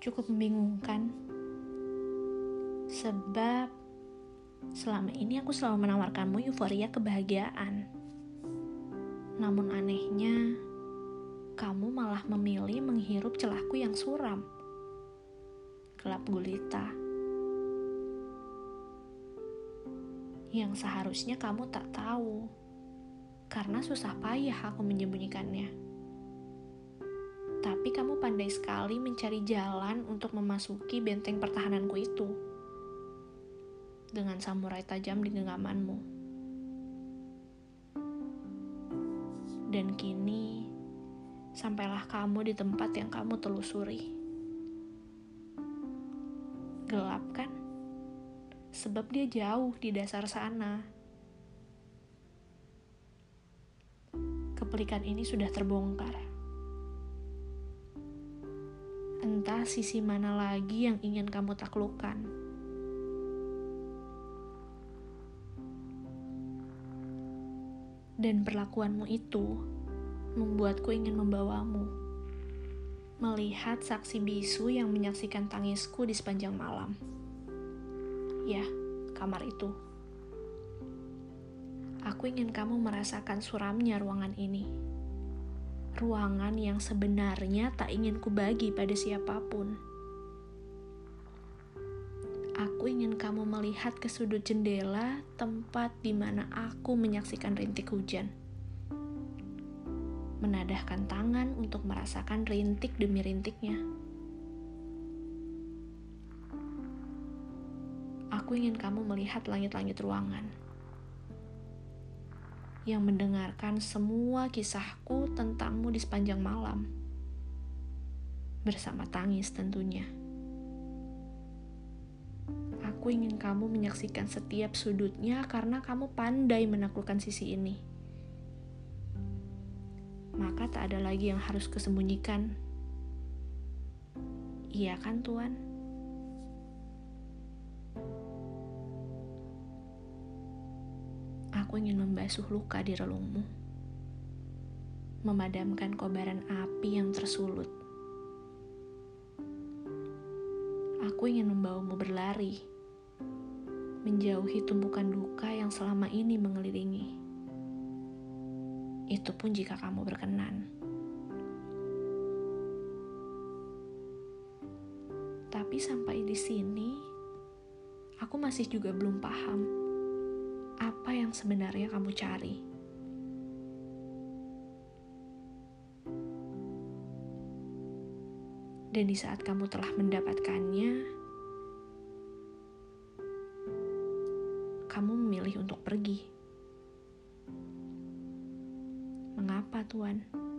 cukup membingungkan. Sebab selama ini aku selalu menawarkanmu euforia kebahagiaan. Namun anehnya, kamu malah memilih menghirup celahku yang suram. Gelap gulita. Yang seharusnya kamu tak tahu. Karena susah payah aku menyembunyikannya tapi kamu pandai sekali mencari jalan untuk memasuki benteng pertahananku itu. Dengan samurai tajam di genggamanmu. Dan kini, sampailah kamu di tempat yang kamu telusuri. Gelap kan? Sebab dia jauh di dasar sana. Kepelikan ini sudah terbongkar entah sisi mana lagi yang ingin kamu taklukkan. Dan perlakuanmu itu membuatku ingin membawamu. Melihat saksi bisu yang menyaksikan tangisku di sepanjang malam. Ya, kamar itu. Aku ingin kamu merasakan suramnya ruangan ini ruangan yang sebenarnya tak ingin kubagi pada siapa pun. Aku ingin kamu melihat ke sudut jendela tempat di mana aku menyaksikan rintik hujan. Menadahkan tangan untuk merasakan rintik demi rintiknya. Aku ingin kamu melihat langit-langit ruangan yang mendengarkan semua kisahku tentangmu di sepanjang malam. Bersama tangis tentunya. Aku ingin kamu menyaksikan setiap sudutnya karena kamu pandai menaklukkan sisi ini. Maka tak ada lagi yang harus kesembunyikan. Iya kan, Tuan? Aku ingin membasuh luka di relungmu, memadamkan kobaran api yang tersulut. Aku ingin membawamu berlari, menjauhi tumpukan duka yang selama ini mengelilingi. Itu pun jika kamu berkenan. Tapi sampai di sini, aku masih juga belum paham yang sebenarnya kamu cari. Dan di saat kamu telah mendapatkannya, kamu memilih untuk pergi. Mengapa, Tuan?